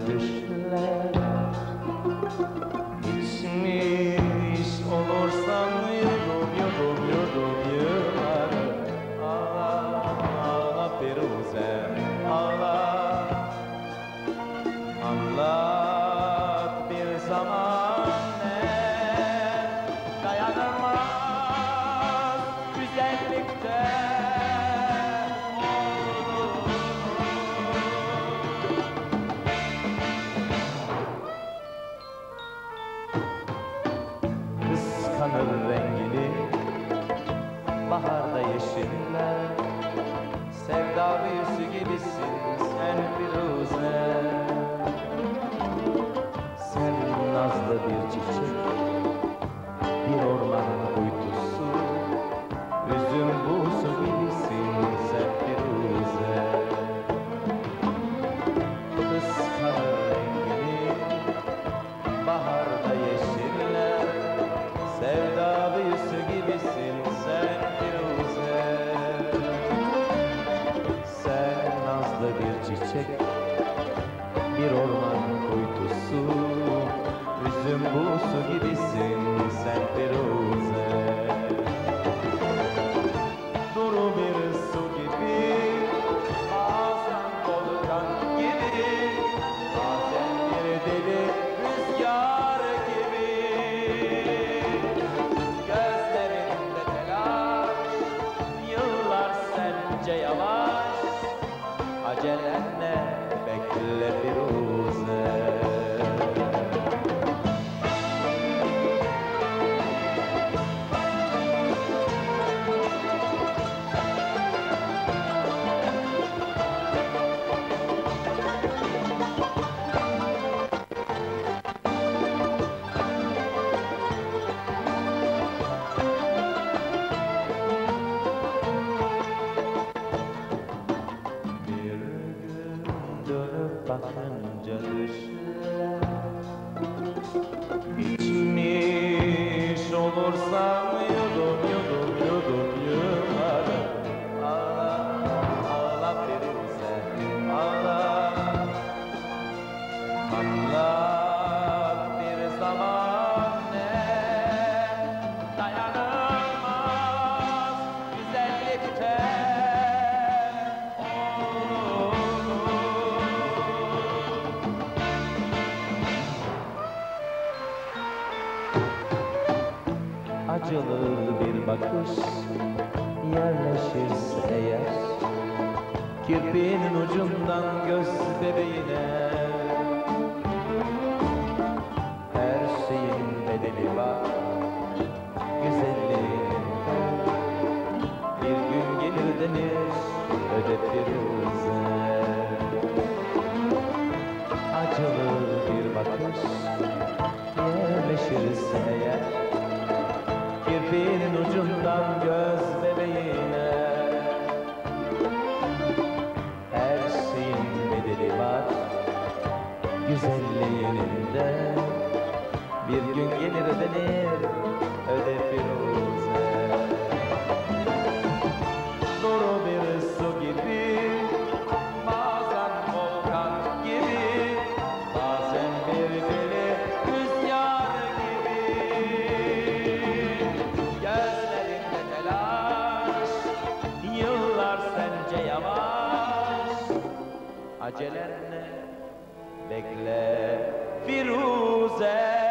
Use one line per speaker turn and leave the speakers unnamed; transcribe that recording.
düşler İçmiş olursam yudum yudum yudum yıllar. Ağla ağla Firuze ağla Anlat bir zaman baharda yeşiller passo que. Acılı bir bakış yerleşirse eğer Kirpiğinin ucundan göz bebeğine Her şeyin bedeli var Güzelliğin Bir gün gelir denir öde Firuze Acılı bir bakış yerleşirse eğer Kirpiğinin ucundan göz bebeğine. Her şeyin bedeli var Güzelliğinin Acelenle bekle Firuze